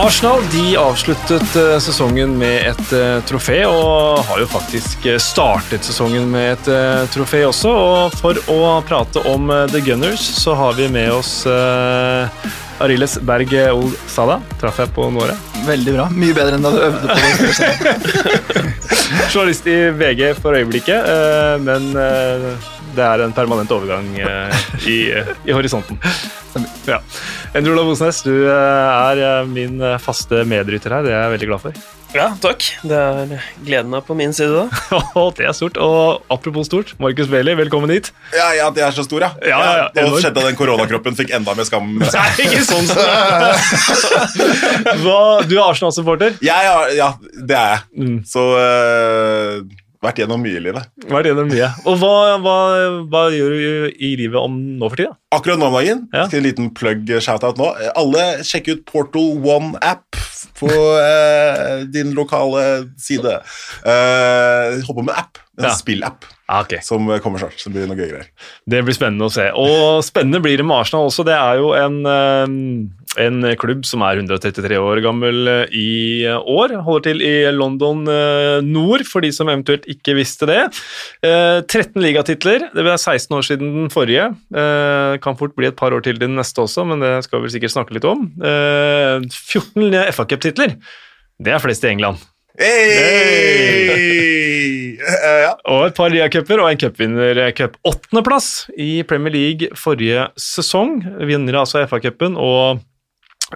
Arsenal de avsluttet eh, sesongen med et eh, trofé, og har jo faktisk eh, startet sesongen med et trofé også. Og for å prate om The Gunners, så har vi med oss Ariles Berg Ol Sada. Traff jeg på noe? Veldig bra. Mye bedre enn da du øvde på det. Journalist i VG for øyeblikket, men det er en permanent overgang eh, i, i horisonten. Ja. Endre Olav Osnes, du eh, er eh, min eh, faste medrytter her. Det er jeg veldig glad for. Ja, takk. Det er gleden er på min side, da. Og det er stort. Og apropos stort, Markus Bailey, velkommen hit. Ja, ja, det er så stor, ja. Ja, ja, ja, Nå skjedde at den koronakroppen fikk enda mer skam. Nei, ikke sånn Hva, Du er Arsenal-supporter. Ja, ja, ja, det er jeg. Mm. Så øh, vært gjennom mye i livet. Vært gjennom mye. Og hva, hva, hva gjør du i livet om nå for tida? Akkurat nå om dagen, Ja. en liten plug shout-out nå. Alle sjekk ut Portal One App på eh, din lokale side. Eh, håper med app, en Ja. spillapp, Ah, okay. som kommer snart. Så det blir noe gøy greier. Det blir spennende å se. Og spennende blir det med Arsenal også. Det er jo en, eh, en klubb som er 133 år gammel eh, i år. Holder til i London eh, nord, for de som eventuelt ikke visste det. Eh, 13 ligatitler. Det er 16 år siden den forrige. Eh, Kan fort bli et par år til den neste også, men det skal vi sikkert snakke litt om. Eh, 14 FA Cup-titler. Det er flest i England. Hey! Eh, ja. Og et par ligacuper og en cupvinnercup. Åttendeplass i Premier League forrige sesong. Vinner altså FA-cupen og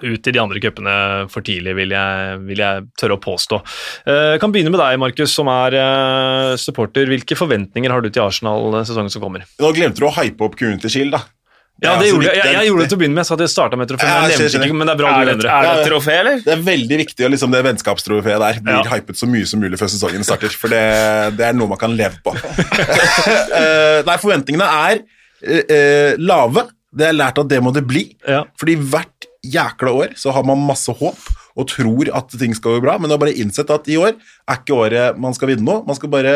ut i de andre cupene for tidlig, vil jeg, vil jeg tørre å påstå. Eh, Jeg kan begynne med deg, Markus, som er eh, supporter. Hvilke forventninger har du til Arsenal sesongen som kommer? Nå glemte du å hype opp Community Shield, da. Ja, det gjorde jeg. Jeg, jeg gjorde det til å begynne med, Jeg sa at jeg starta med trofé. Men jeg ikke, men det er bra Er du det, nevner det. er det trofé, eller? Det er veldig viktig, og liksom det vennskapstrofeet der blir Ja. hypet så mye som mulig før sesongen starter, for det, det er noe man kan leve på. Eh, Nei, forventningene er eh, eh, lave. Det er lært at det må det bli. Ja. Fordi hvert jækla år så har man masse håp og tror at ting skal gå bra, men har bare innsett at i år er ikke året man skal vinne noe. Man skal bare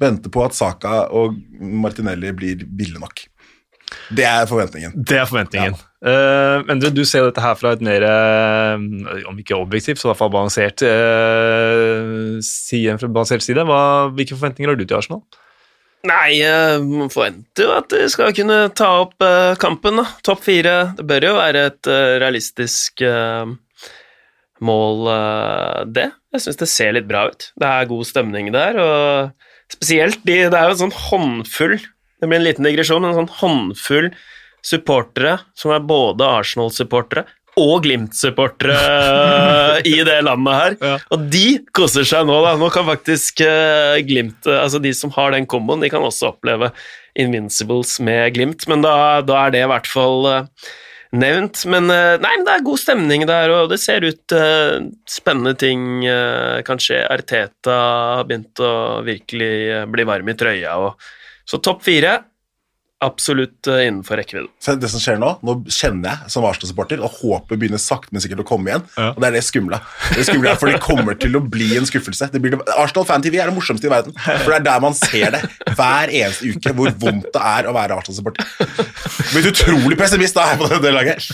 vente på at Saka og Martinelli blir ville nok. Det er forventningen. Det er forventningen. Eh, Endre, du ser dette her fra et mer, eh, om ikke objektivt, så i hvert fall balansert, uh, side, fra balansert side. Hva, hvilke forventninger har du til Arsenal? Nei, eh, man forventer jo at de skal kunne ta opp eh, kampen, da. Topp fire. Det bør jo være et eh, realistisk mål, det. Jeg syns det ser litt bra ut. Det er god stemning der, og spesielt de Det er jo en sånn håndfull Det blir en liten digresjon, men en sånn håndfull supportere som er både Arsenal-supportere og Glimt-supportere eh, i det landet her. Ja. Og de koser seg nå, da. Nå kan faktisk uh, Glimt eh, Altså de som har den komboen, de kan også oppleve Invincibles med Glimt, men da, da er det i hvert fall nevnt. Men nei, men det er god stemning der, og det ser ut spennende ting kan skje. Arteta har begynt å virkelig bli varm i trøya, og så topp fire absolutt eh, innenfor rekkevidde. Det som skjer nå, nå kjenner jeg som Arsenal-supporter og håpet begynner sakte, men sikkert å komme igjen. Ja. Og det er det skumle. Det skumle er For det kommer til å bli en skuffelse. Det blir det, Arsenal Fan-TV er det morsomste i verden. For det er der man ser det hver eneste uke, hvor vondt det er å være Arsenal-supporter. Blitt utrolig pessimist da her på det, laget.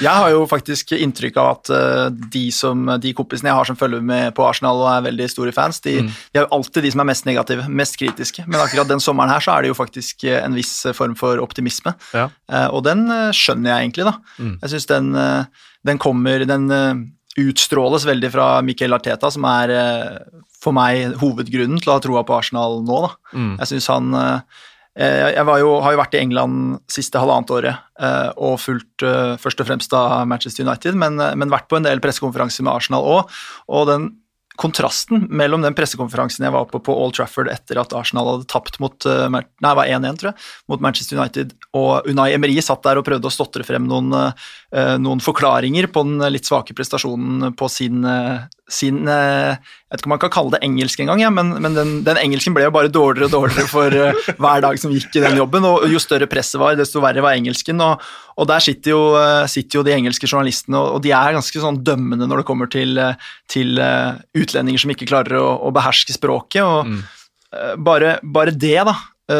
Jeg har jo faktisk inntrykk av at eh, de, som, de kompisene jeg har som følger med på Arsenal og er veldig store fans, de, de er jo alltid de som er mest negative, mest kritiske. Men akkurat den sommeren her så er det jo faktisk eh, en viss form for optimisme. Ja. Eh, og den eh, skjønner jeg egentlig, da. Jeg syns den, eh, den kommer Den eh, utstråles veldig fra Miquel Arteta, som er eh, for meg hovedgrunnen til å ha troa på Arsenal nå, da. Mm. Jeg syns han eh, eh, Jeg var jo, har jo vært i England siste halvannet året eh, og fulgt eh, først og fremst av Manchester United, men, eh, men vært på en del pressekonferanser med Arsenal òg. Og den kontrasten mellom den pressekonferansen jeg var på på Old Trafford etter at Arsenal hadde tapt mot eh, Nei, var 1-1, tror jeg, mot Manchester United, og Unai Emery satt der og prøvde å stotre frem noen, eh, noen forklaringer på den litt svake prestasjonen på sin, eh, sin eh, Jeg vet ikke om man kan kalle det engelsk engang, ja, men, men den, den engelsken ble jo bare dårligere og dårligere for eh, hver dag som gikk i den jobben, og jo større presset var, desto verre var engelsken. og, og der sitter jo, eh, sitter jo de engelske journalistene, og, de er ganske sånn dømmende når det kommer til, til utlendinger som ikke klarer å, å beherske språket. og Mm. bare, bare det, da,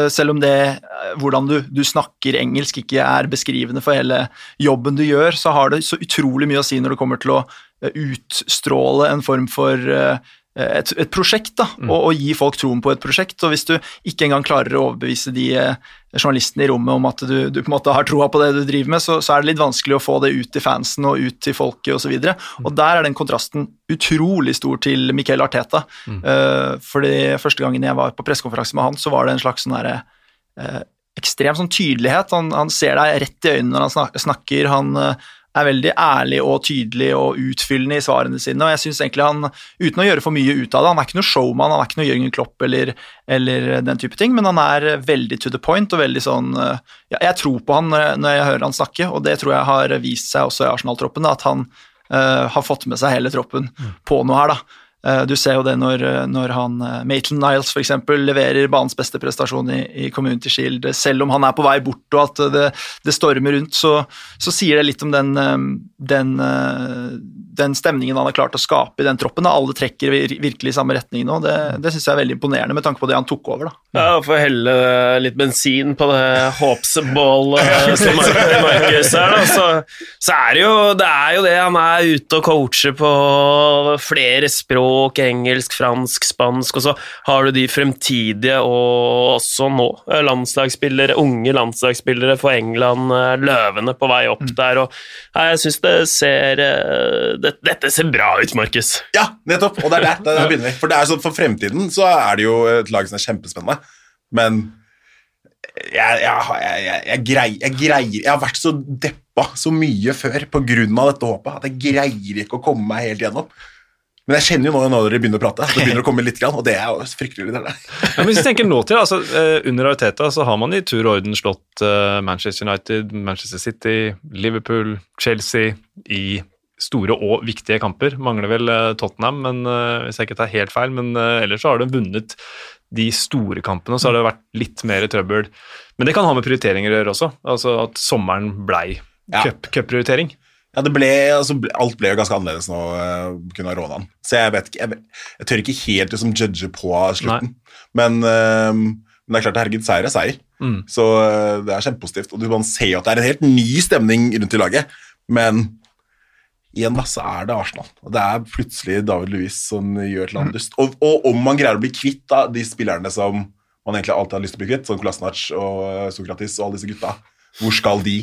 selv om det hvordan du, du snakker engelsk ikke er beskrivende for hele jobben du gjør, så har det så utrolig mye å si når det kommer til å utstråle en form for eh, et, et prosjekt, da, Mm. og, og gi folk troen på et prosjekt. Og hvis du ikke engang klarer å overbevise de eh, journalistene i rommet om at du, du på en måte har troa på det du driver med, så, så er det litt vanskelig å få det ut til fansen og ut til folket osv. Og, så og der er den kontrasten utrolig stor til Miquel Arteta. Eh, fordi første gangen jeg var på pressekonferanse med han, så var det en slags sånn derre eh, ekstrem sånn tydelighet. Han, han ser deg rett i øynene når han snakker. Han eh, er veldig ærlig og tydelig og utfyllende i svarene sine. og jeg synes egentlig han, Uten å gjøre for mye ut av det, han er ikke noe showman, han er ikke noe Jørgen Klopp eller, eller den type ting, men han er veldig to the point og veldig sånn eh, ja, Jeg tror på han når jeg, hører han snakke, og det tror jeg har vist seg også i Arsenal-troppen, at han uh, har fått med seg hele troppen på noe her. da. Eh, Du ser jo det når, når han eh, Maitland Niles for eksempel, leverer banens beste prestasjon i, i Community Shield. Selv om han er på vei bort og at det, det stormer rundt, så, så sier det litt om den, eh, den, eh, den stemningen han har klart å skape i den troppen. Da. Alle trekker virkelig i samme retning nå. Det, det syns jeg er veldig imponerende med tanke på det han tok over. da. Ja, Få helle litt bensin på det håpsbålet som Markus er, da. Så, så er det jo det er jo det. Han er ute og coacher på flere språk, engelsk, fransk, spansk, og så har du de fremtidige og også nå eh, landslagsspillere, unge landslagsspillere for England, eh, løvene på vei opp der, og jeg syns det ser eh, det, Dette ser bra ut, Markus. Ja, nettopp. Og det er der, det er der begynner vi. For, det er sånn, for fremtiden så er det jo et lag som er kjempespennende, men jeg, jeg, har- jeg, jeg, jeg, greier, jeg greier Jeg har vært så deppa så mye før på grunn av dette håpet at jeg greier ikke å komme meg helt gjennom. Men jeg kjenner jo nå når dere begynner å prate, det begynner å komme litt, grann, og det er jo fryktelig irriterende. Ja, men hvis vi tenker nå til, altså, eh, Under Arteta så har man i tur og orden slått eh, Manchester United, Manchester City, Liverpool, Chelsea i store og viktige kamper. Mangler vel eh, Tottenham, men eh, hvis jeg ikke tar helt feil. Men eh, ellers så har de vunnet de store kampene, og så har det vært litt mer trøbbel. Men det kan ha med prioriteringer å gjøre også. Altså at sommeren blei cupprioritering. Ja, det ble, altså, Alt ble jo ganske annerledes nå uh, pga. rånene. Så jeg vet ikke, jeg, jeg tør ikke helt liksom, judge på slutten. Men, eh, men det er klart, herregud, seier er seier. Mm. Så det er kjempepositivt. Og du ser jo at det er en helt ny stemning rundt i laget. Men igjen da, så er det Arsenal. Og det er plutselig David Louis som gjør et eller annet dust. Og, og om man greier å bli kvitt da, de spillerne som man egentlig alltid har lyst til å bli kvitt, som Kolasinac og eh, Sokratis og alle disse gutta, hvor skal de?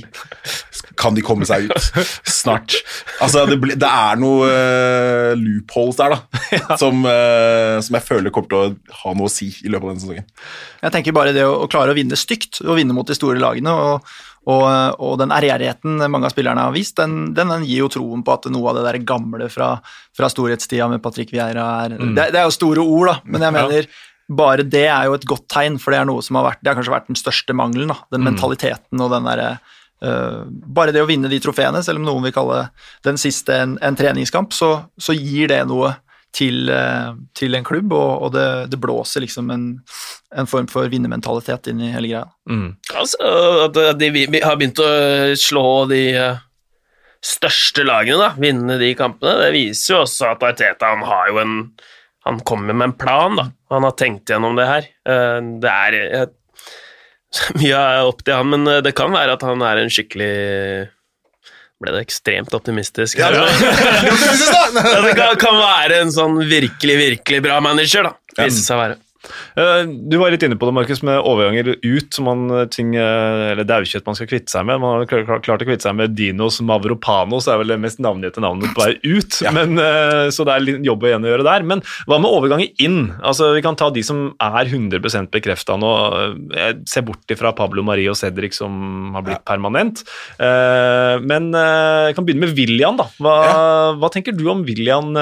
Kan de komme seg ut snart? Altså, det, ble, det er noe uh, loopholes der, da, som, uh, som jeg føler kommer til å ha noe å si i løpet av denne sesongen. Jeg tenker bare det å, å klare å vinne stygt, og vinne mot de store lagene, og, og, og den ærgjerrigheten mange av spillerne har vist, den, den, den gir jo troen på at noe av det der gamle fra, fra storhetstida med Patrick Vieira er det, det er jo store ord, da, men jeg mener bare det er jo et godt tegn, for det er noe som har vært, det har kanskje vært den største mangelen. da, Den mentaliteten og den derre Uh, Bare det å vinne de trofeene, selv om noen vil kalle den siste en, en treningskamp, så, så gir det noe til, eh, til en klubb, og, og det, det blåser liksom en, en form for vinnermentalitet inn i hele greia. Mm. Altså, at de har begynt å slå de eh, største lagene, da, vinne de kampene, det viser jo også at Arteta han har jo en Han kommer med en plan, da. Han har tenkt gjennom det her. Eh, Det er jeg, Mye er opp til han, men det kan være at han er en skikkelig ble det ekstremt optimistisk? Ja, det- det kan, være en sånn virkelig, virkelig bra manager, da. Viser seg å være. Eh, Du var litt inne på det, Markus, med overganger ut. som man eh, ting, eh, eller daukjøtt man skal kvitte seg med. Man har klar- klar- klart å kvitte seg med Dinos Mavropanos, det er vel det mest navngitte navnet på vei ut. Ja. Men, så det er litt jobb igjen å gjøre der. Men hva med overganger inn? Altså, Vi kan ta de som er 100 bekrefta nå. Jeg ser bort ifra Pablo Marie og Cedric, som har blitt permanent. Eh, Men jeg kan begynne med William, da. Hva, hva tenker du om William,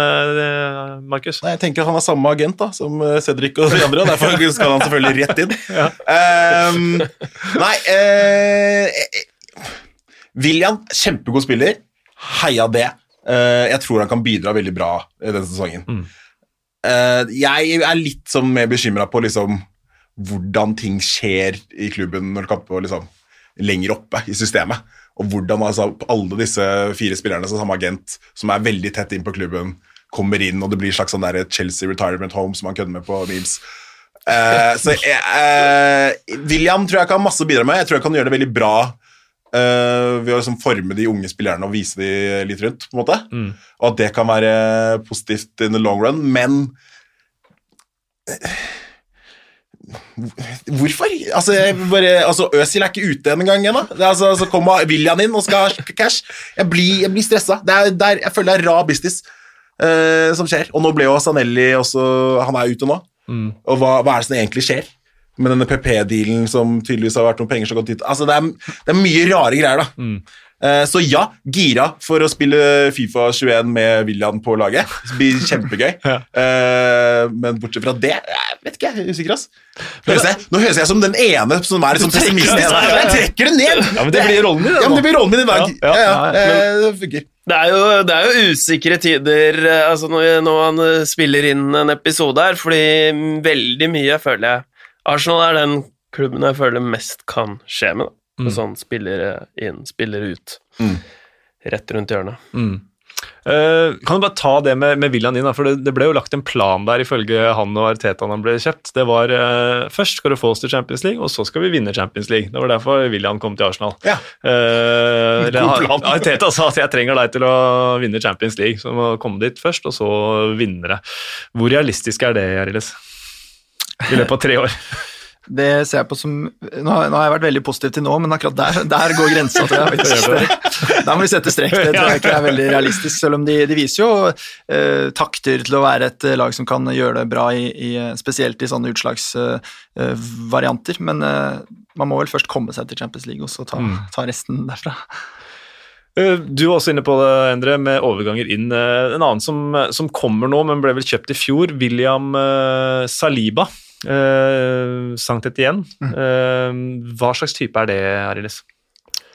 Markus? Jeg tenker han er samme agent da, som Cedric og de andre, og derfor skal han selvfølgelig rett inn. Um, nei eh, William, kjempegod spiller. Heia det. Uh, jeg tror han kan bidra veldig bra denne sesongen. Mm. Eh, jeg er litt sånn mer bekymra på liksom, hvordan ting skjer i klubben når det kamper liksom, lenger oppe i systemet. Og hvordan altså, alle disse fire spillerne som samme agent, som er veldig tett inn på klubben, kommer inn, og det blir slags sånn der Chelsea retirement home som han kødder med på memes. Eh, så jeg, uh, William tror jeg kan masse å bidra med. Jeg tror jeg kan gjøre det veldig bra uh, ved å liksom forme de unge spillerne og vise de litt rundt. på en måte. Mm. Og at det kan være positivt in the long run. Men Hvorfor? Altså, bare, altså Øsil er ikke ute en gang ennå. Altså, så kommer William inn og skal ha cash. Jeg blir, jeg blir stressa. Jeg føler det er rar business uh, som skjer. Og nå ble jo Sanelli også Han er ute nå. Mm. Og hva, hva er det som egentlig skjer? Med denne PP-dealen som tydeligvis har vært noen penger som har gått dit Altså, det er, det er mye rare greier, da. Mm. Eh, så ja, gira for å spille Fifa 21 med William på laget. Det blir kjempegøy. Ja. Eh, men bortsett fra det, jeg vet ikke, jeg er usikker, ass. Høres jeg, nå høres jeg som den ene som er sånn pessimistisk. Jeg trekker det ned! Ja, men det blir rollen din, Ja, men det blir rollen min i dag. Ja, ja, Ja, ja, ja, eh, det funker. Det er, jo, det er jo usikre tider altså når, når han eh, spiller inn en episode her, fordi veldig mye føler jeg Arsenal er den klubben jeg føler mest kan skje med. Da. Mm. Med sånn spillere inn, spillere ut. Mm. Rett rundt hjørnet. Mm. Uh, kan du bare ta det med, med William din? da, for det, det ble jo lagt en plan der ifølge han og Arteta da han ble kjøpt. Det var uh, Først skal du få oss til Champions League, og så skal vi vinne Champions League. Det var derfor William kom til Arsenal. Ja. Uh, God plan. Arteta sa at jeg trenger deg til å vinne Champions League, så du må komme dit først, og så vinne det. Hvor realistisk er det, Ariles? I løpet av tre år. Det ser jeg på som Nå har, nå har jeg vært veldig positiv til nå, men akkurat der, der går grensa, tror jeg. faktisk. Der må vi sette strek. Det tror jeg ikke er veldig realistisk, selv om de, de viser jo eh, takter til å være et eh, lag som kan gjøre det bra, i, i, spesielt i sånne utslagsvarianter. men eh, man må vel først komme seg til Champions League, og så ta, Mm. ta resten derfra. Eh, Du var også inne på det, Endre, med overganger inn. Eh, En annen som, som kommer nå, men ble vel kjøpt i fjor, William eh, Saliba. Uh, Sankt Mm. Uh, hva slags type er det, Arilis?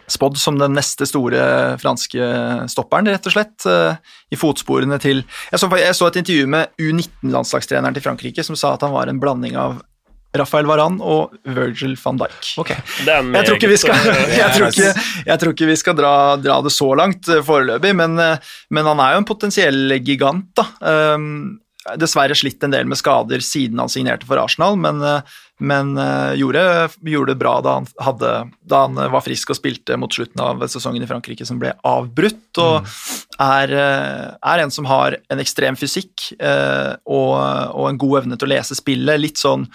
Spådd som den neste store franske stopperen, rett og slett. Uh, I fotsporene til Jeg så, jeg så et intervju med U19-landslagstreneren til Frankrike som sa at han var en blanding av Rafael Varan og Virgil van Dijk. Er Jeg tror ikke vi skal, jeg tror ikke, jeg tror ikke vi skal dra, dra det så langt eh, foreløpig, men, eh, men han er jo en potensiell gigant. da. Um, Dessverre slitt en del med skader siden han signerte for Arsenal, men, eh, men eh, gjorde, gjorde det bra da han, hadde, da han var frisk og spilte mot slutten av sesongen i Frankrike som ble avbrutt. og er, eh, er en som har en ekstrem fysikk eh, og, og en god evne til å lese spillet. Litt sånn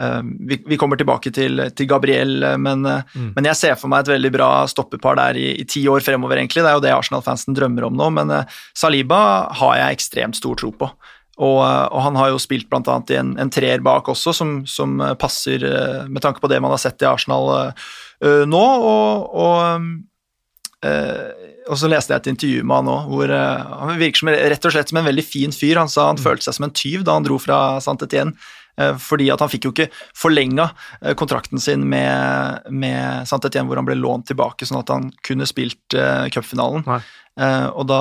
eh, vi, vi kommer tilbake til, til Gabriel, eh, men, eh, Mm. men jeg ser for meg et veldig bra stoppepar der i, i ti år fremover, egentlig. Det er jo det Arsenal-fansen drømmer om nå, men eh, Saliba har jeg ekstremt stor tro på. Og, eh, og han har jo spilt bl.a. i en, en treer bak også, som, som eh, passer eh, med tanke på det man har sett i Arsenal eh, nå. Og, og uh, og så leste jeg et intervju med han òg, hvor uh, han virker som, rett og slett som en veldig fin fyr. Han sa han følte seg som en tyv da han dro fra Sant Etienne, eh, fordi at han fikk jo ikke forlenga eh, kontrakten sin med, med Sant Etienne, hvor han ble lånt tilbake, sånn at han kunne spilt uh, cupfinalen. Eh, og da,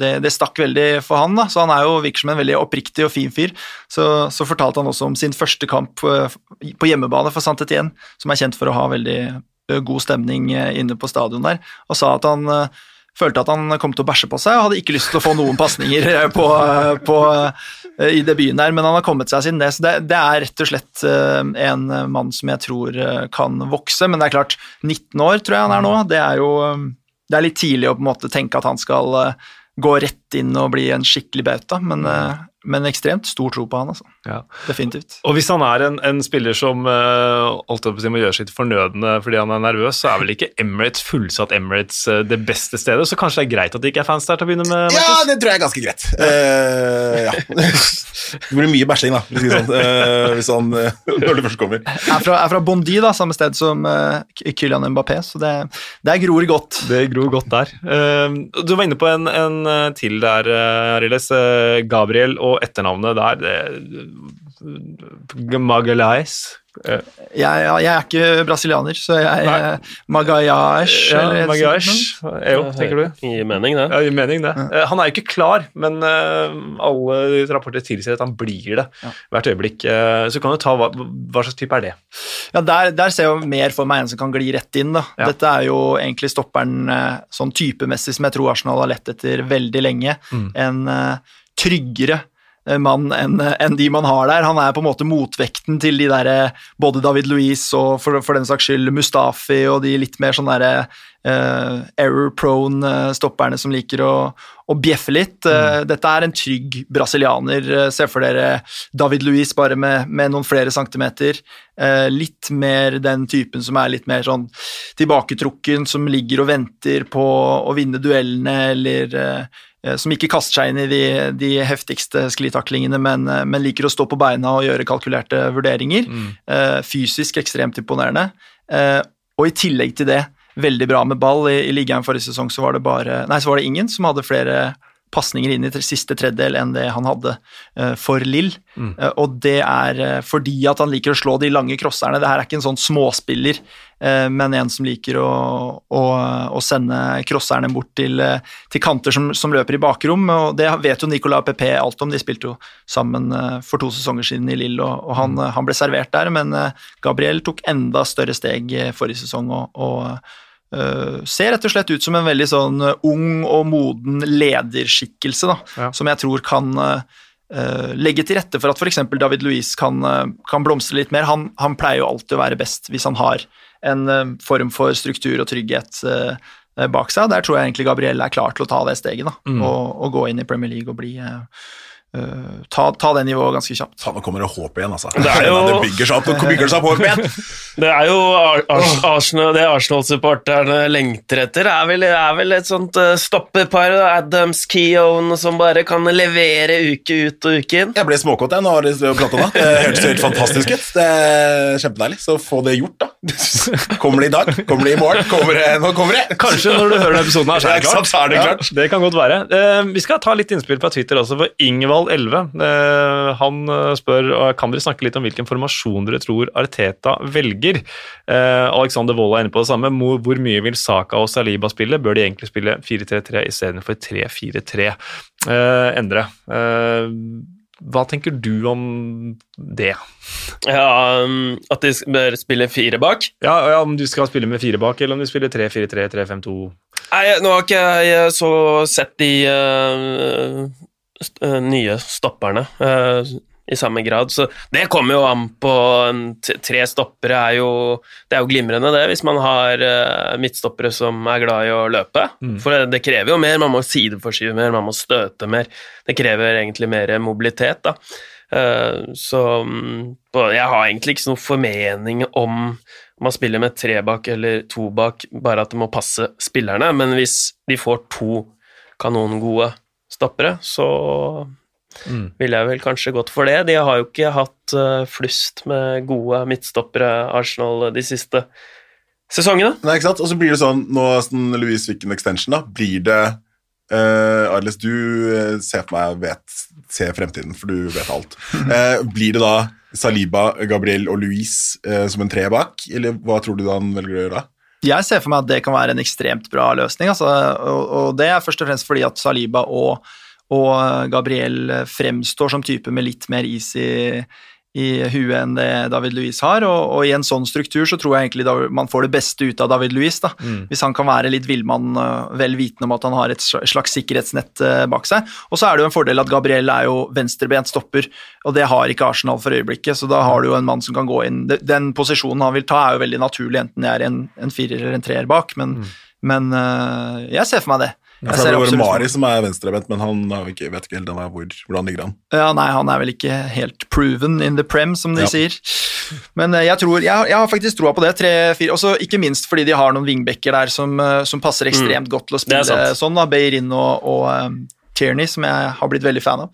det, det stakk veldig for han, da, så han er jo, virker som en veldig oppriktig og fin fyr. Så, så fortalte han også om sin første kamp eh, på hjemmebane for Sant Etienne, som er kjent for å ha veldig eh, god stemning eh, inne på stadion der, og sa at han eh, følte at han kom til å bæsje på seg, og hadde ikke lyst til å få noen pasninger eh, eh, eh, i debuten der, men han har kommet seg siden det. Så det, det er rett og slett en mann som jeg tror kan vokse, men det er klart, 19 år tror jeg han er nå, det er jo det er litt tidlig å på en måte tenke at han skal gå rett inn og bli en skikkelig bauta, men, men ekstremt stor tro på han, altså. Ja. Definitivt. Og hvis han er en, en spiller som uh, holdt på å si, må gjøre sitt fornødne fordi han er nervøs, så er vel ikke Emirates, fullsatt Emirates uh, det beste stedet, så kanskje det er greit at det ikke er fans der til å begynne med? Ja, det tror jeg er ganske greit. Uh, ja. Det blir mye bæsjing, da, det sånn, eh, hvis han, når det først kommer. Er fra, er fra Bondi, da, samme sted som uh, Kylian Mbappé, så det, det gror godt. Det gror godt der. Du var inne på en, en til der, uh, Ariles. Gabriel og etternavnet der. Magalais Magalhaes. Eh, Jeg, jeg, er ikke brasilianer, så jeg er Magayash. ja, eller- Magalhaes. Jo, tenker du? Gir mening, det. Ja, gir mening, det. Ja. Han er jo ikke klar, men eh, alle rapporter tilsier at han blir det Ja. hvert øyeblikk. Eh, så kan du ta hva, hva slags type er det? Ja, der, der ser jeg mer for meg en som kan gli rett inn. da. Ja. Dette er jo egentlig stopperen eh, sånn typemessig som jeg tror Arsenal har lett etter veldig lenge. Mm. En eh, tryggere eh, mann enn en de man har der. Han er på en måte motvekten til de der, eh, både David Louise og for, for den saks skyld Mustafi og de litt mer sånn derre uh, error-prone eh, stopperne som liker å, å bjeffe litt. Eh, Dette er en trygg brasilianer. Eh, Se for dere David Louise bare med, med noen flere centimeter. Uh, litt mer den typen som er litt mer sånn tilbaketrukken, som ligger og venter på å vinne duellene, eller eh, eh, som ikke kaster seg inn i de, de heftigste sklittaklingene, men, eh, men liker å stå på beina og gjøre kalkulerte vurderinger. Eh, fysisk ekstremt imponerende. Eh, og i tillegg til det, veldig bra med ball. I, i ligaen forrige sesong så var det bare Nei, så var det ingen som hadde flere pasninger inn i siste tredjedel enn det han hadde eh, for Lill. Mm. og det er eh, fordi at han liker å slå de lange crosserne. Det her er ikke en sånn småspiller, eh, men en som liker å, å, å sende crosserne bort til, eh, til kanter som, som løper i bakrom. Og det vet jo Nicolas Pepe alt om. De spilte jo sammen eh, for to sesonger siden i Lill, og, og han, eh, han ble servert der. Men eh, Gabriel tok enda større steg eh, forrige sesong. og, og Uh, ser rett og slett ut som en veldig sånn uh, ung og moden lederskikkelse, da, Ja. som jeg tror kan uh, legge til rette for at f.eks. David Louise kan, uh, kan blomstre litt mer. Han, han pleier jo alltid å være best hvis han har en form for struktur og trygghet bak seg. Der tror jeg egentlig Gabrielle er klar til å ta det steget da, Mm. og, og gå inn i Premier League og bli uh, ta, ta det nivået ganske kjapt. Faen, nå kommer det håp igjen, altså. Det er jo- det bygger seg opp, nå bygger det seg opp håp igjen. Det er jo Ar Ars Arsenal, det Arsenal-supporterne lengter etter, er vel, er vel et sånt eh, stoppepar, Adams, Keown, som bare kan levere uke ut og uke inn. Jeg ble småkåt jeg nå har dere pratet om det. Hørtes helt fantastisk ut. Det er kjempedeilig. Så få det gjort, da. Kommer det i dag? Kommer det i morgen? Kommer det, nå kommer det! Kanskje når du hører denne episoden her, så er det klart. er det klart. Ja, det kan godt være. Eh, vi skal ta litt innspill fra Twitter også, for Ingvald11 eh, han eh, spør eh, kan dere snakke litt om hvilken formasjon dere tror Arteta velger. Eh, Alexander Wold er inne på det samme. Hvor, mye vil Saka og Saliba spille? Bør de egentlig spille 4-3-3 istedenfor 3-4-3? Eh, Endre, eh, hva tenker du om det? Ja, um, At de bør spille fire bak. Ja, ja, Om du skal spille med fire bak, eller om du spiller 3-4-3, 3-5-2 Nei, nå har ikke jeg så sett de eh, nye stopperne eh, i samme grad, så det kommer jo an på Tre stoppere er jo Det er jo glimrende, det, hvis man har eh, midtstoppere som er glad i å løpe. Mm. For det, det krever jo mer, man må sideforskyve mer, man må støte mer. Det krever egentlig mer mobilitet, da. Eh, så mm, jeg har egentlig ikke noen formening om om man spiller med tre bak eller to bak, bare at det må passe spillerne. Men hvis de får to kanongode stoppere, så Mm. ville jeg vel kanskje gått for det. De har jo ikke hatt eh, flust med gode midtstoppere, Arsenal, de siste sesongene. Nei, ikke sant? Og så blir det sånn, nå som Louise fikk en extension, da, blir det uh, Arles, du uh, ser på meg vet, ser fremtiden, for du vet alt. Uh, blir det da Saliba, Gabriel og Louise eh, som en tre bak, eller hva tror du da han velger å gjøre da? Jeg ser for meg at det kan være en ekstremt bra løsning, altså, og, og det er først og fremst fordi at Saliba og, og Gabriel fremstår som type med litt mer is i, i huet enn det David Luiz har, og, og i en sånn struktur så tror jeg egentlig man får det beste ut av David Luiz, da. Mm. Hvis han kan være litt villmann, øh, vel vitende om at han har et slags sikkerhetsnett øh, bak seg. Og så er det jo en fordel at Gabriel er jo venstrebent stopper, og det har ikke Arsenal for øyeblikket, så da har du jo en mann som kan gå inn. Den posisjonen han vil ta, er jo veldig naturlig, enten det er en, en firer eller en treer bak, men, men øh, jeg ser for meg det. Ja, Jeg for ser det var absolutt Mari som er venstrebent, men han har ikke, vet ikke helt er hvor, hvordan ligger han. Ja, nei, han er vel ikke helt proven in the prem, som de Ja. sier. Men eh, jeg tror, jeg, jeg har faktisk troa på det. Tre, fire, også Ikke minst fordi de har noen vingbekker der som, eh, som passer ekstremt godt til å Mm. Er spille sånn. da, Beirin og, og um, Tierney, som jeg har blitt veldig fan av.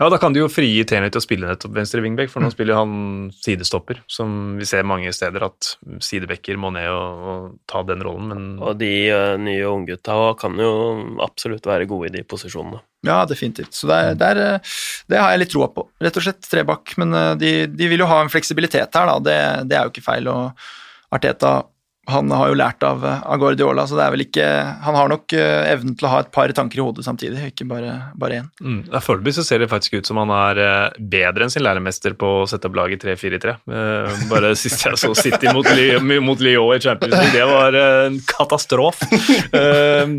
Ja, da kan de jo frigi Tierney til å spille nettopp venstre wingback, for nå spiller han sidestopper, som vi ser mange steder at sidebacker må ned og, og ta den rollen, men Og de uh, nye unggutta kan jo absolutt være gode i de posisjonene. Ja, definitivt. Så der, der, eh, det har jeg litt troa på. Rett og slett tre bak. Men eh, de, de vil jo ha en fleksibilitet her, da. Det, det er jo ikke feil. Og Arteta han har jo lært av, av Guardiola, så det er vel ikke Han har nok eh, evnen til å ha et par tanker i hodet samtidig, ikke bare, bare én. Mm. Foreløpig så ser det faktisk ut som han er eh, bedre enn sin læremester på å sette opp laget 3-4-3. Eh, bare sist jeg så City mot, mot Lyon i Champions League, det var eh, en katastrofe. Eh,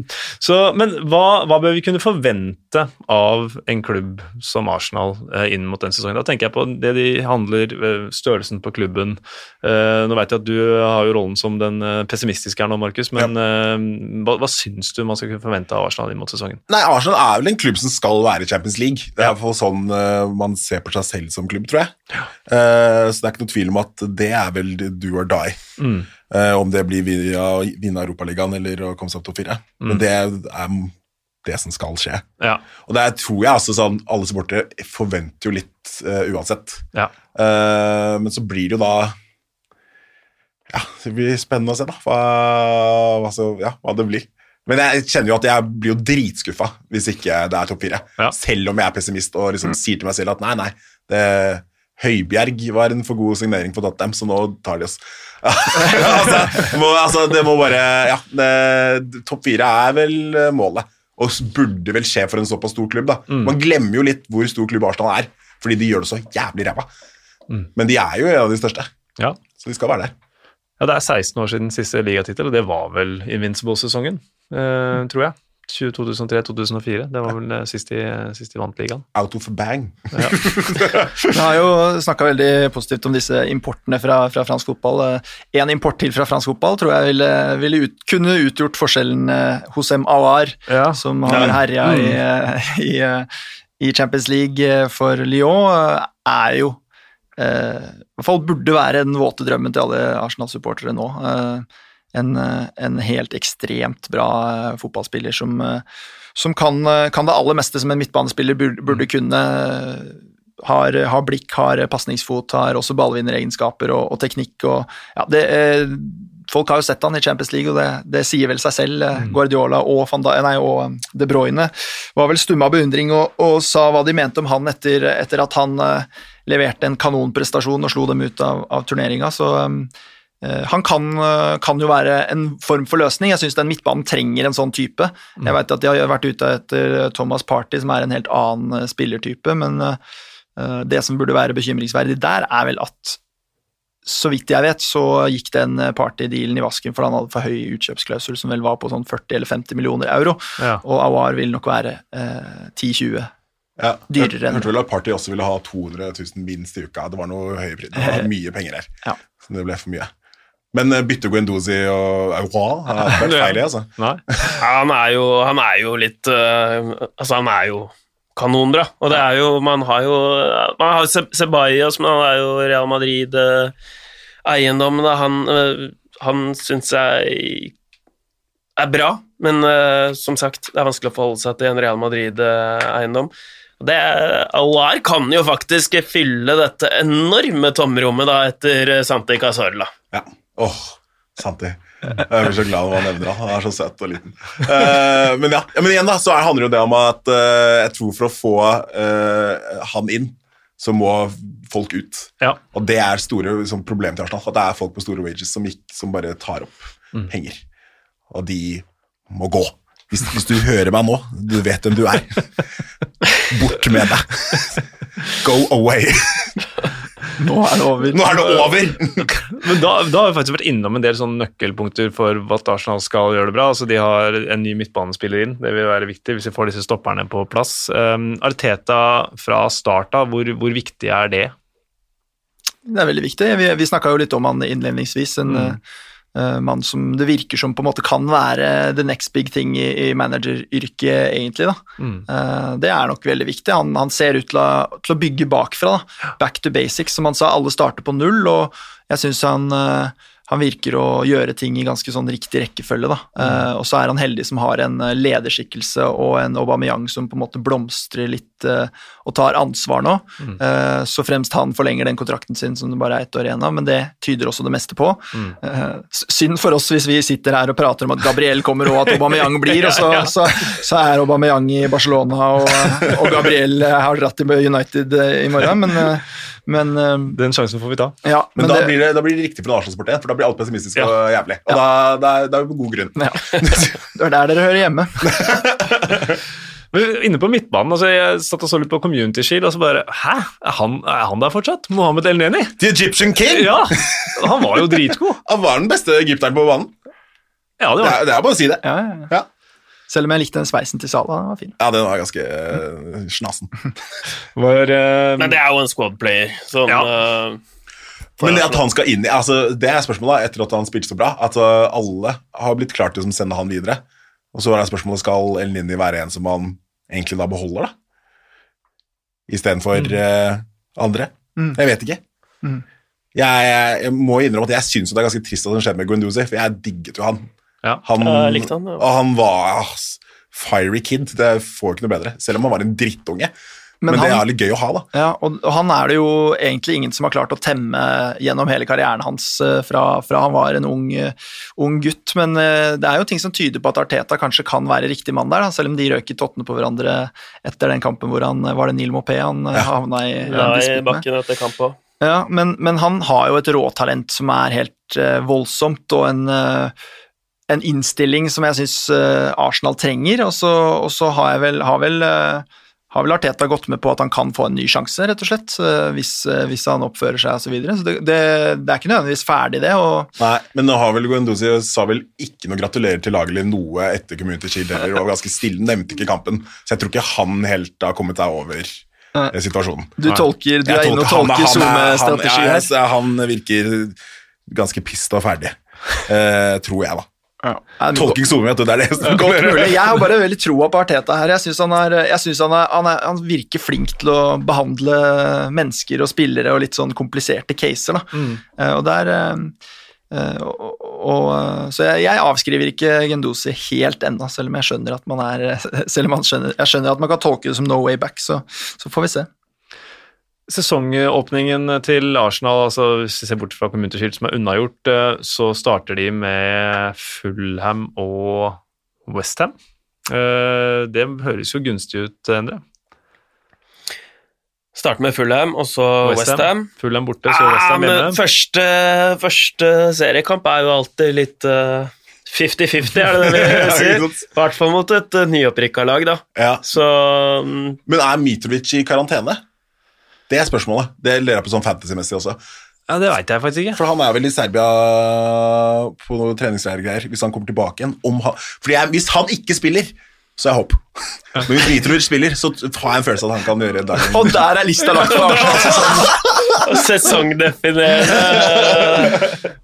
men hva, hva bør vi kunne forvente av en klubb som Arsenal eh, inn mot den sesongen? Da tenker jeg på det de handler, eh, størrelsen på klubben. Eh, nå vet jeg at du har jo rollen som den eh, pessimistiske her nå, Markus, men ja. hva, hva syns du man skal kunne forvente av Arsenal inn mot sesongen? Nei, Arsenal er vel en klubb som skal være i Champions League. Det er fall sånn eh, man ser på seg selv som klubb, tror jeg. Eh, så det er ikke noe tvil om at det er vel do or die. Mm. Eh, om det blir via å vinne Europaligaen eller å komme seg opp topp fire. Men det er det som skal skje. Ja. Og det tror jeg altså sånn, alle supportere forventer jo litt uh, uansett. ja. Uh, men så blir det jo da Ja, det blir spennende å se, da. Hva, hva, så, ja, hva det blir. Men jeg kjenner jo at jeg blir jo dritskuffa hvis ikke det er topp fire. Ja. Selv om jeg er pessimist og liksom sier til meg selv at nei, nei, det, Høibjerg var en for god signering for Tottenham, så nå tar de oss. altså, det må, altså, det må bare Ja, det- topp fire er vel målet. Og burde vel skje for en såpass stor klubb. da. Man glemmer jo litt hvor stor klubb Arsenal er, fordi de gjør det så jævlig ræva. Men de er jo en av de største, ja. så de skal være der. Ja, Det er 16 år siden siste ligatittel, og det var vel Invincible-sesongen, eh, tror jeg. 2003-2004. Det var vel eh, sist de, sist de vant ligaen. Out of a bang. Vi har jo snakka veldig positivt om disse importene fra, fra fransk fotball. Én import til fra fransk fotball tror jeg ville, ville ut, kunne utgjort forskjellen eh, hos M. Awar, Ja. som har herja i, eh, i, eh, i Champions League eh, for Lyon, eh, er jo eh, I hvert fall burde være den våte drømmen til alle Arsenal-supportere nå. Eh, en, eh, en helt ekstremt bra eh, fotballspiller som, eh, som kan, eh, kan det aller meste som en midtbanespiller burde, burde kunne. Har, har blikk, har pasningsfot, har også ballvinneregenskaper og, og teknikk. Og, ja, det, eh, folk har jo sett han i Champions League, og det, det sier vel seg selv. Mm. Guardiola og, Van nei, og De Bruyne var vel stumme av beundring og, og sa hva de mente om han etter, etter at han eh, leverte en kanonprestasjon og slo dem ut av, av turneringa. Så eh, han kan, eh, kan jo være en form for løsning. Jeg syns den midtbanen trenger en sånn type. Jeg vet at de har vært ute etter Thomas Party, som er en helt annen eh, spillertype, men eh, det som burde være bekymringsverdig der, er vel at så vidt jeg vet, så gikk den partydealen i vasken for han hadde for høy utkjøpsklausul, som vel var på sånn 40 eller 50 millioner euro, Ja. og Awar vil nok være eh, 10-20. Ja, Dyrere enn Jeg hørte vel at Party også ville ha 200 000 minst i uka. Det var noe høye priser. Det var mye penger her. Ja. Så det ble for mye. Men uh, bytte Guendouzi og Aura har ikke vært feil i, altså. Nei? Han er jo, han er jo litt uh, Altså, han er jo kanonbra. Og det er jo Man har jo Man har Se- Ceballos, men han er jo Real Madrid-eiendom. Han, uh, han syns jeg er bra, men som sagt, det er vanskelig å forholde seg til en Real Madrid-eiendom. Det Alar kan jo faktisk fylle dette enorme tomrommet da etter Santi Casorla. Ja. Åh, Santi. Jeg blir så glad når man nevner han. Han er så søt og liten. Uh, men ja, ja, men igjen da, så er- handler jo det om at uh, jeg tror for å få uh, han inn, så må folk ut. Ja. Og det er store liksom, problem til Arsenal. At det er folk på store wages som, gikk, som bare tar opp penger. Og de må gå. Hvis, hvis du hører meg nå, du vet hvem du er. Bort med deg. Go away. Nå er det over. Nå er det over! Men da, da har vi faktisk vært innom en del sånne nøkkelpunkter for at Arsenal skal gjøre det bra. Altså De har en ny midtbanespiller inn, det vil være viktig hvis vi får disse stopperne på plass. Um, Arteta fra start av, hvor, hvor viktig er det? Det er veldig viktig. Vi, vi snakka jo litt om han innledningsvis. En Mm. Eh, mann som det virker som på en måte kan være the next big thing i, i manageryrket, egentlig. da. Mm. Eh, det er nok veldig viktig. Han, han ser ut til å, til å bygge bakfra. Da. Back to basics, som han sa. Alle starter på null, og jeg syns han, eh, han virker å gjøre ting i ganske sånn riktig rekkefølge. Da. Eh, og så er han heldig som har en eh, lederskikkelse og en Aubameyang som på en måte blomstrer litt uh, og tar ansvar nå. Eh, så fremst han forlenger den kontrakten sin som det bare er ett år igjen av, men det tyder også det meste på. Mm. synd for oss hvis vi sitter her og prater om at Gabriel kommer og at Aubameyang blir, og så, så, så er Aubameyang i Barcelona og, og Gabriel har dratt til United i morgen, men, Men, uh, Den sjansen får vi ta. ja, Men, men, da, det, blir det, da blir det riktig for en Arsenal-sport igjen, for da blir alt pessimistisk Ja. og jævlig. Og da, da, er- da er vi på god grunn. ja. det er der dere hører hjemme. Men inne på midtbanen, altså jeg satt og så litt på Community Shield, og så bare Hæ? Er han, er han der fortsatt? Mohammed El Neni? The Egyptian King! Ja! Han var jo dritgod. Han var den beste egypteren på banen. Ja, det Det var er, det er bare å si det. Ja, ja, ja. Selv om jeg likte den sveisen til Sala. den var fin. ja den var ganske uh, snasen. var uh, Men det er jo en squad player. Sånn, Ja. uh, Men det at han skal inn i altså, Det er spørsmålet etter at han spilte så bra. At alle har blitt klart til å sende han videre. Og så er det spørsmålet skal El Nini være en som han egentlig da beholder, da? Istedenfor uh, andre? Mm. Jeg vet ikke. Mm. Jeg, jeg, jeg må innrømme at jeg syns det er ganske trist at det skjedde med Guendouzi, for jeg digget jo han. Ja. Han, Jeg likte han, ja. Og han var ass, fiery kid. Det får ikke noe bedre. Selv om han var en drittunge. Men, Men det er litt gøy å ha, da. Ja, og, han er det jo egentlig ingen som har klart å temme gjennom hele karrieren hans eh, fra, fra han var en ung, eh, ung gutt, men eh, det er jo ting som tyder på at Arteta kanskje kan være riktig mann der, da, selv om de røk i tottene på hverandre etter den kampen hvor han var det Neil Mopé han ja. havna i, Ja, i bakken etter kamp òg. Ja, men, men han har jo et råtalent som er helt uh, voldsomt, og en, eh, en innstilling som jeg syns Arsenal trenger. Og så, og så har jeg vel, har vel eh, har vel Arteta gått med på at han kan få en ny sjanse, rett og slett, eh, hvis, eh, hvis han oppfører seg osv. Så, videre. så det, det, det er ikke nødvendigvis ferdig, det. og Nei, men nå har vel Guendouzi sa vel ikke noe gratulerer til laget eller noe etter Community Shield heller, og var ganske stille, nevnte ikke kampen. Så jeg tror ikke han helt har kommet seg over eh, situasjonen. Du, tolker, du er inne og tolker- tolker han er- han er- SoMe-strategi ja, her. Han virker ganske pissed og ferdig, uh, tror jeg, da. Ja. Tolking du, det er det som Godt kommer. mulig. Jeg har bare veldig troa på Arteta her. Jeg syns han, synes han, han, han virker flink til å behandle mennesker og spillere og litt sånn kompliserte caser. Da. Mm. Eh, og der, eh, eh, og, og, så jeg, jeg avskriver ikke Gendosi helt ennå, selv om jeg skjønner at man er selv om man skjønner, jeg skjønner at man kan tolke det som no way back, så, så får vi se. Sesongåpningen til Arsenal, altså hvis vi ser bort fra Community Shield som er unnagjort, eh, så starter de med Fulham og Westham. Det høres jo gunstig ut, Endre. Starte med Fulham, og så West Ham. Westham. Fulham borte, så Westham men hjemme. første, første seriekamp er jo alltid litt eh, 50-50, er det det vi sier? I hvert fall mot et nyopprykka lag, da. Ja. Så um... Men er Mitrovic i karantene? Det er spørsmålet. Det lurer jeg på sånn fantasy-messig også. Ja, Det veit jeg faktisk ikke. For han er vel i Serbia på noen treningsleirgreier hvis han kommer tilbake igjen. Om han, fordi jeg, hvis han ikke spiller, så er jeg håp. Men hvis Mitrovic spiller, så har jeg en følelse av at han kan gjøre dagen. Og der er lista lagt for Arsenal! sesongdefinerende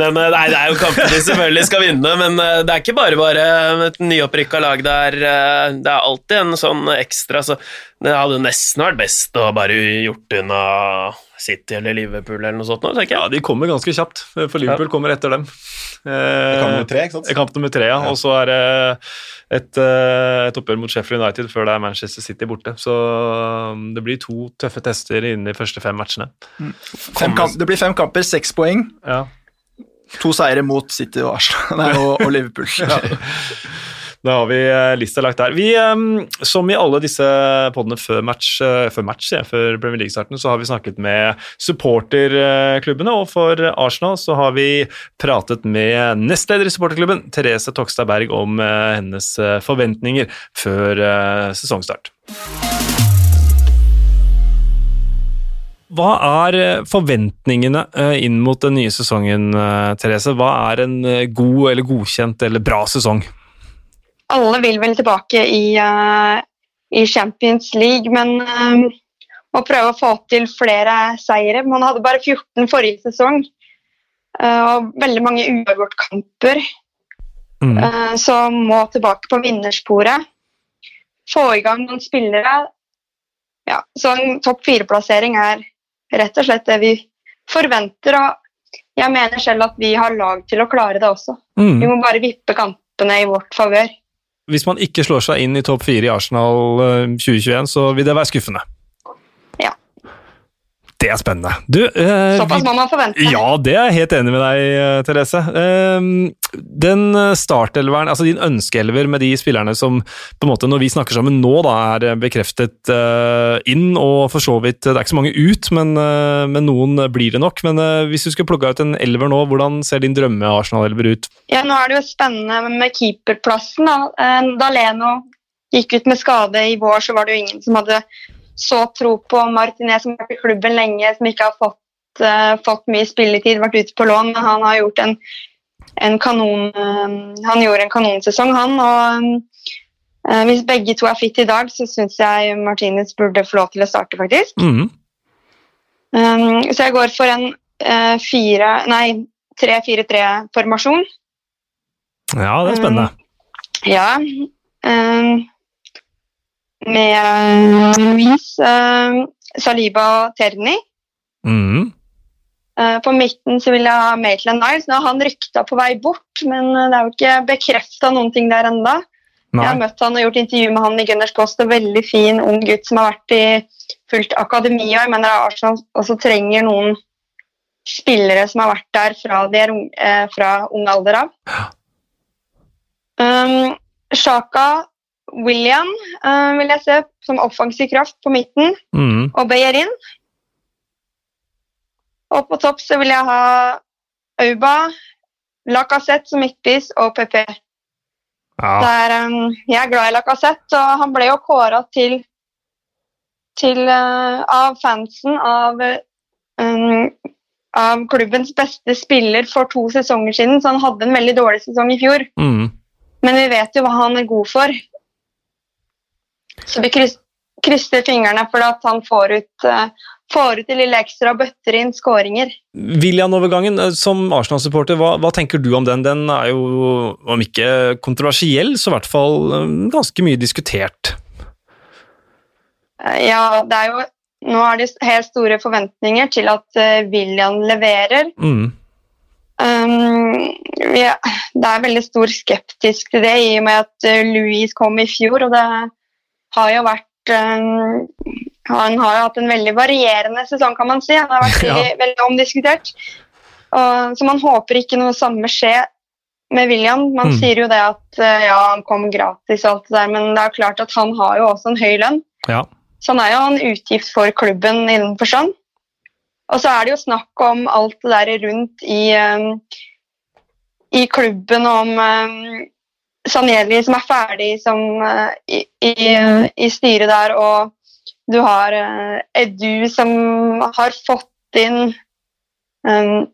Men eh, nei, det er jo kampen de selvfølgelig skal vinne, men eh, det er ikke bare bare et nyopprykka lag Det er, Det er alltid en sånn ekstra, så det hadde nesten vært best å bare gjort unna City eller Liverpool eller noe sånt nå, tenker Ja. De kommer ganske kjapt, for Liverpool kommer etter dem. Eh, Kamp nummer tre, ikke sant? Kamp nummer tre, ja. Og så er det et, eh, et oppgjør mot Sheffield United før det er Manchester City borte. Så um, det blir to tøffe tester innen de første fem matchene. Fem kamp, det blir fem kamper, seks poeng. Ja. To seire mot City og, Arsenal, og, og Liverpool. Da har vi eh, lista lagt der. Vi, eh, som i alle disse podene før match, eh, før, match ja, før Premier League-starten, så har vi snakket med supporterklubbene, og for Arsenal så har vi pratet med nestleder i supporterklubben, Therese Tokstad Berg, om eh, hennes forventninger før sesongstart. Hva er eh, forventningene eh, inn mot den nye sesongen, eh, Therese? Hva er en god eller godkjent eller bra sesong? alle vil vel tilbake i, uh, i Champions League, men um, må prøve å få til flere seire. Man hadde bare 14 forrige sesong, uh, og veldig mange uavgjort-kamper, Mm. Uh, som må tilbake på vinnersporet. Få i gang noen spillere. Ja, så en topp fire-plassering er rett og slett det vi forventer. og jeg mener selv at vi har lag til å klare det også. Mm. Vi må bare vippe kampene i vårt favør. Hvis man ikke slår seg inn i topp fire i Arsenal eh, 2021, så vil det være skuffende. Det er spennende. Du, eh, Såpass må man forvente. Ja, det er jeg helt enig med deg, eh, Therese. Eh, Den startelveren, altså din ønskeelver med de spillerne som på en måte når vi snakker sammen nå, da er bekreftet eh, inn, og for så vidt Det er ikke så mange ut, men, eh, men noen blir det nok. Men eh, hvis du skulle plukka ut en elver nå, hvordan ser din drømme-Arsenal-elver ut? Ja, nå er det jo spennende med keeperplassen. Da, Eh, da Leno gikk ut med skade i vår, så var det jo ingen som hadde så tro på Martinez, som har vært i klubben lenge, som ikke har fått, uh, fått mye spilletid, vært ute på lån, men han har gjort en, en kanon uh, Han gjorde en kanonsesong, han. og uh, Hvis begge to er fit i dag, så syns jeg Martinez burde få lov til å starte, faktisk. Mm. Um, så jeg går for en fire Nei, 3-4-3-formasjon. Ja, det er spennende. Ja. Um, med Louise um, Saliba Terni. Mm. Uh, på midten så vil jeg ha Maitland Niles. Nå har han rykta på vei bort, men det er jo ikke bekrefta noen ting der ennå. Jeg har møtt han og gjort intervju med han i Gunners Post. En Veldig fin ung gutt som har vært i fullt akademi. og Jeg mener Arsenal også trenger noen spillere som har vært der fra, de er ung, eh, fra ung alder av. Um, Shaka William uh, vil jeg se som offensiv kraft på midten, mm. og Beyerin. Og på topp så vil jeg ha Auba, Lacassette som midtspiss og PP. Ja. Der, um, jeg er glad i Lacassette, og han ble jo kåra til, til uh, av fansen av, um, av klubbens beste spiller for to sesonger siden, så han hadde en veldig dårlig sesong i fjor. Mm. Men vi vet jo hva han er god for. Så vi krysser fingrene for at han får ut, uh, får ut det lille ekstra og bøtter inn skåringer. William-overgangen, eh, som Arsenal-supporter, hva, hva tenker du om den? Den er jo, om ikke kontroversiell, så i hvert fall eh, ganske mye diskutert. Eh, Ja, det er jo Nå er det helt store forventninger til at William leverer. Mm. Um, vi det er veldig stor skeptisk til det, i og med at Louise kom i fjor. Og det har jo vært um, Han har jo hatt en veldig varierende sesong, kan man si. Han har vært Ja. veldig, veldig omdiskutert. Og, så man håper ikke noe samme skje med William. Man Mm. sier jo det at uh, ja, han kom gratis, og alt det der, men det er klart at han har jo også en høy lønn. Ja. Så han er jo en utgift for klubben i den forstand. Og så er det jo snakk om alt det der rundt i, um, i klubben, om um, Sanjeli som er ferdig som, uh, i, i, i styret der, og du har uh, Edu som har fått inn um,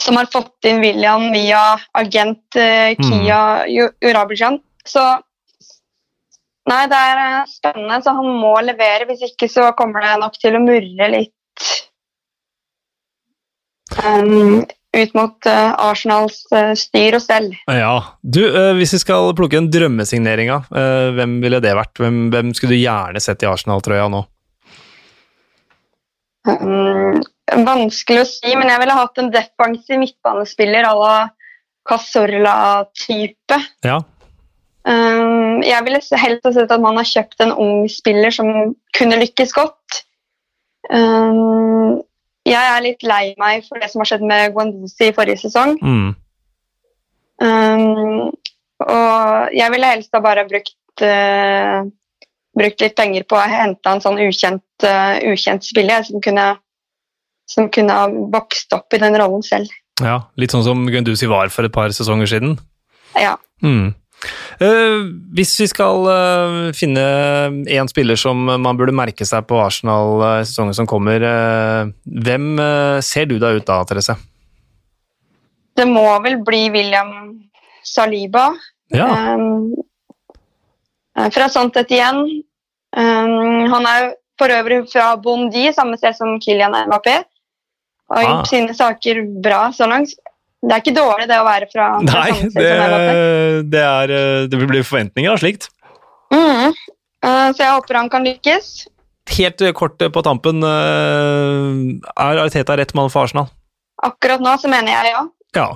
som har fått inn William via agent uh, Kia Jurabishan. Så Nei, det er eh, spennende, så han må levere. Hvis ikke så kommer det nok til å murre litt um, ut mot eh, Arsenals eh, styr og stell. Ja. Du, eh, hvis vi skal plukke en drømmesignering hvem ville det vært? Hvem, hvem skulle du gjerne sett i Arsenal-trøya nå? Um, vanskelig å si, men jeg ville hatt en defensiv midtbanespiller à la Casorla-type. Ja. Um, jeg ville helst ha sett at man har kjøpt en ung spiller som kunne lykkes godt. Um, jeg er litt lei meg for det som har skjedd med Guanduzi i forrige sesong. Mm. Um, og jeg ville helst ha bare brukt, uh, brukt litt penger på å hente en sånn ukjent, uh, ukjent spiller som kunne, som kunne ha vokst opp i den rollen selv. ja. Litt sånn som Gunduzi var for et par sesonger siden. Ja. Mm. Eh, hvis vi skal eh, finne én spiller som man burde merke seg på Arsenal eh, i sesongen som kommer, eh, hvem eh, ser du deg ut da, Therese? Det må vel bli William Saliba. Ja. Eh, fra Santet igjen. Um, han er jo for øvrig fra Bondi, samme sted som Kylian Mbappé. Og har Ah. gjort sine saker bra så langt. Det er ikke dårlig det å være fra, fra Nei, det, det, er, eh, det blir forventninger av slikt. Mhm. Eh, så jeg håper han kan lykkes. Helt eh, kort på tampen, er Arteta rett mann for Arsenal? Akkurat nå så mener jeg ja. Ja.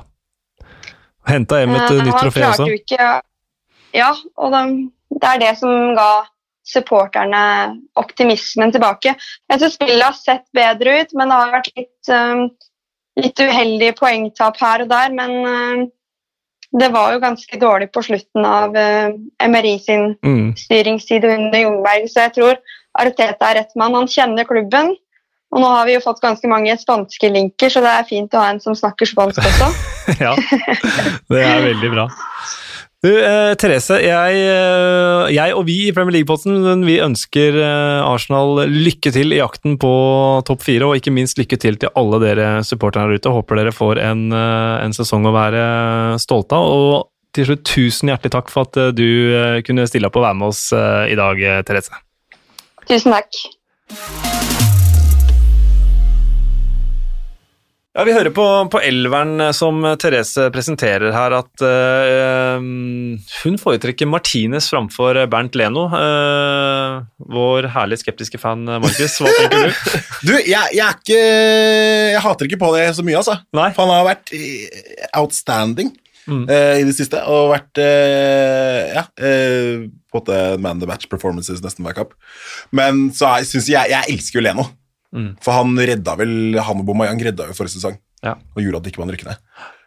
Henta hjem et nytt trofé også. ikke Ja, og det, det er det som ga supporterne optimismen tilbake. Jeg synes spillet har sett bedre ut, men det har vært litt, um, litt uheldige poengtap her og der. Men um, det var jo ganske dårlig på slutten av uh, MRI sin Mm. styringstid under Jungberg, så jeg tror Arteta er rett mann. Han kjenner klubben. Og nå har vi jo fått ganske mange spanske linker, så det er fint å ha en som snakker spansk også. ja, det er veldig bra. Du, eh, Therese, jeg, eh, jeg og vi i Premier League-potten vi ønsker eh, Arsenal lykke til i jakten på topp fire, og ikke minst lykke til til alle dere supporterne der ute. Håper dere får en, eh, en sesong å være stolte av. Og til slutt, tusen hjertelig takk for at du kunne stille opp og være med oss i dag, Therese. Tusen takk. Ja, Vi hører på, på elveren eh, som Therese presenterer her, at uh, hun foretrekker Martinez framfor Bernt Leno. Uh, vår herlig skeptiske fan, eh, Markus, hva tenker du? Du, jeg, jeg er ikke Jeg hater ikke på det så mye, altså. Nei. For han har vært eh, outstanding Mm. uh, i det siste, og vært eh, Ja, eh, på en måte man the match performances nesten hver kamp. Men så syns synes jeg Jeg elsker jo Leno. Mm. For han redda vel Han og Bomayang redda jo forrige sesong Ja. og gjorde at ikke man rykket ned.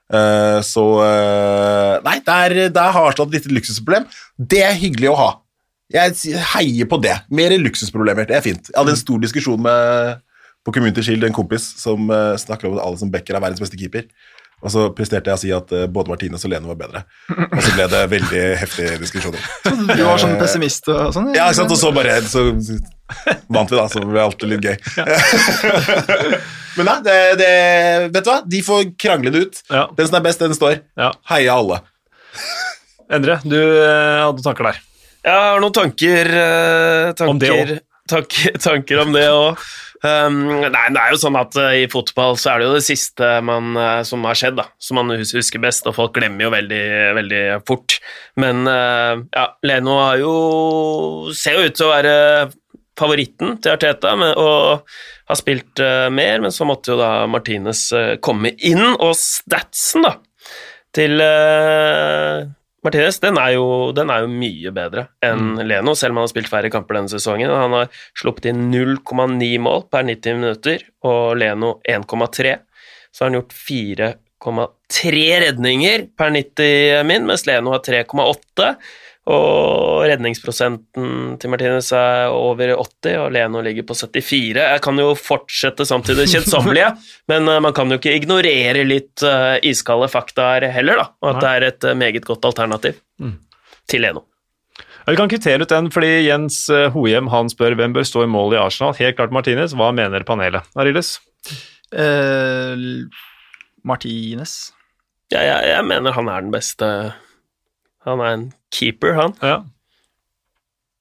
Uh, så uh, Nei, der, der har Arsenal et lite luksusproblem. Det er hyggelig å ha. Jeg heier på det. Mer luksusproblemer. Det er fint. Jeg hadde en stor diskusjon med på Community Shield en kompis som uh, snakker om at Alison Becker er verdens beste keeper. Og så presterte jeg å si at eh, både Martinez og Lene var bedre. Og så ble det veldig heftige diskusjoner. Du var sånn pessimist og sånn? Ja, ikke sant? Og så bare så vant vi, da. Så ble alltid litt gøy. Men nei, det, det Vet du hva? De får krangle det ut. Ja, Den som er best, den står. ja. Heia alle. Endre, du eh, hadde tanker der. Jeg har noen tanker, eh, tanker Om det også. Tanker, tanker om det òg. Um, nei, det er jo sånn at uh, i fotball så er det jo det siste man, uh, som har skjedd, da, som man husker best, og folk glemmer jo veldig, veldig fort. Men uh, ja, Leno har jo ser jo ut til å være favoritten til Arteta men, og har spilt mer, men så måtte jo da Martinez komme inn, og statsen, da, til Martinez, den er, jo, den er jo mye bedre enn Leno, selv om han har spilt færre kamper denne sesongen. Han har sluppet inn 0,9 mål per 90 minutter, og Leno 1,3. Så har han gjort 4,3 redninger per 90 min, mens Leno har 3,8. Og redningsprosenten til Martinez er over 80, og Leno ligger på 74. Jeg kan jo fortsette samtidig det kjedsommelige, men eh, man kan jo ikke ignorere litt eh, iskalde fakta her heller, da. Og at det er et eh, meget godt alternativ Mm. til Leno. Ja, vi kan kvittere ut den, fordi Jens Hohjem han spør hvem bør stå i mål i Arsenal. Helt klart Martinez. Hva mener panelet? Arildes? Uh, Martinez. Ja, ja, jeg mener han er den beste Han er en keeper, han. Ja.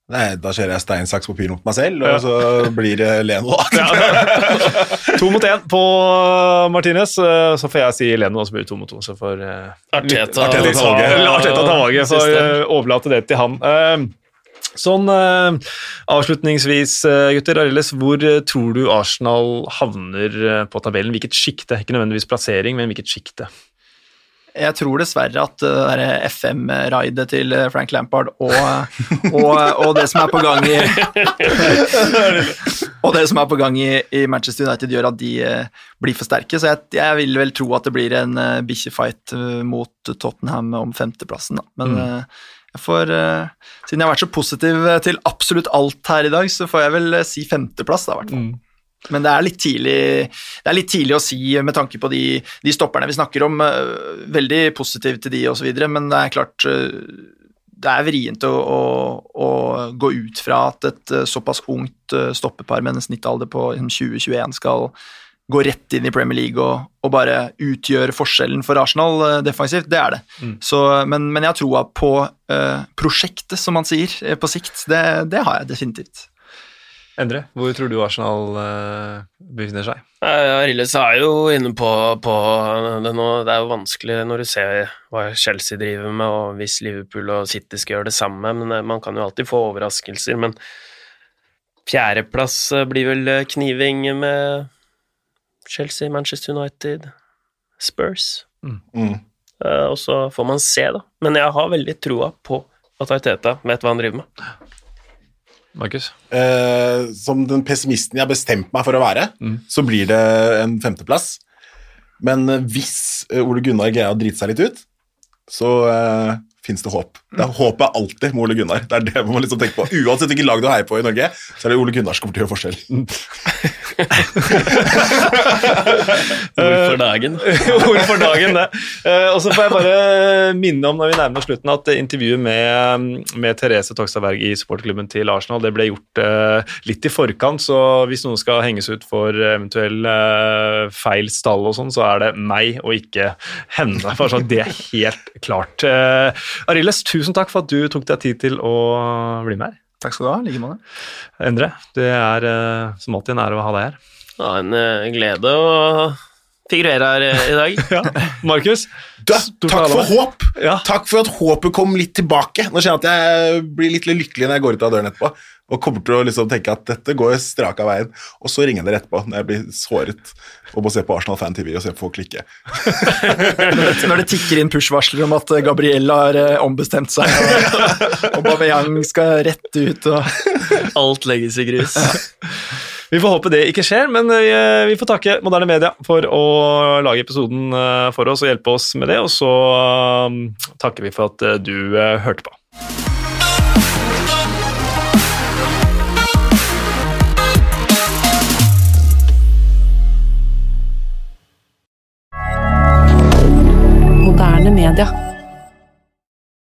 Nei, da kjører jeg stein, saks, papir mot meg selv, og Ja. så blir det Leno, da. To mot én på Martinez. eh, Så får jeg si Leno, og så blir det to mot to. Så får eh, Arteta Arteta. Arteta ta valget, Så eh, overlate det til han. Eh, Sånn eh, avslutningsvis, eh, gutter. Arilles, hvor eh, tror du Arsenal havner eh, på tabellen? Hvilket sjikte? Ikke nødvendigvis plassering, men hvilket sjikte? Jeg tror dessverre at det der FM-raidet til eh, Frank Lampard og, og, og det som er på gang i Og det som er på gang i, i Manchester United, gjør at de eh, blir for sterke. Så jeg, jeg vil vel tro at det blir en bikkjefight eh, mot Tottenham om femteplassen, da. Men Mm. eh, jeg får, eh, siden jeg har vært så positiv eh, til absolutt alt her i dag, så får jeg vel eh, si femteplass, da, i hvert fall. Men det er litt tidlig Det er litt tidlig å si med tanke på de, de stopperne vi snakker om. øh, Veldig positiv til de osv., men det er klart øh, det er vrient å, å, å gå ut fra at et øh, såpass ungt stoppepar med en snittalder på liksom, 2021 skal gå rett inn i Premier League og, og bare utgjøre forskjellen for Arsenal defensivt. Det er det. Mm. Så, men, men jeg har troa på uh, prosjektet, som man sier, på sikt. Det, det har jeg definitivt. Endre, hvor tror du Arsenal eh, befinner seg? Ja, Rilles er jo inne på, på det nå. Det er jo vanskelig når du ser hva Chelsea driver med, og hvis Liverpool og City skal gjøre det samme, men eh, man kan jo alltid få overraskelser. Men fjerdeplass eh, blir vel kniving med Chelsea, Manchester United, Spurs. Mm. Eh, Og så får man se, da. Men jeg har veldig troa på at Arteta vet hva han driver med. Markus? eh, som den pessimisten jeg har bestemt meg for å være, Mm. så blir det en femteplass. Men eh, hvis eh, Ole Gunnar greier å drite seg litt ut, så uh, fins det håp. Det er håpet alltid med Ole Gunnar. Det er det man må liksom tenke på. Uansett hvilket lag du heier på i Norge, så er det Ole Gunnar som kommer til å gjøre forskjell. Ord for dagen. Ord for dagen, det. Eh, og så får jeg bare minne om når vi nærmer oss slutten at intervjuet med, med Therese Togstadberg i supportklubben til Arsenal det ble gjort eh, litt i forkant, så hvis noen skal henges ut for eventuell eh, feil stall og sånn, så er det meg og ikke henne. For sånn, det er helt klart. Arildes, tusen takk for at du tok deg tid til å bli med her. Takk skal du ha. I like måte. Endre, det er eh, som alltid en ære å ha deg her. Ja, en eh, glede å figurere her eh, i dag. Ja. Markus? Da, takk for håp! Ja. Takk for at håpet kom litt tilbake. Nå kjenner jeg at jeg blir litt lykkelig når jeg går ut av døren etterpå. Og kommer til å liksom tenke at dette går strak av veien. Og så ringer han dere etterpå når jeg blir såret og må se på Arsenal Fan TV og se på folk klikke. Når det tikker inn push-varsler om at Gabrielle har eh, ombestemt seg, og, og Bameyang skal rett ut og Alt legges i grus. Vi får håpe det ikke skjer, men eh, vi får takke moderne media for å lage episoden eh, for oss og hjelpe oss med det, og så eh, takker vi for at eh, du eh, hørte på. Moderne media.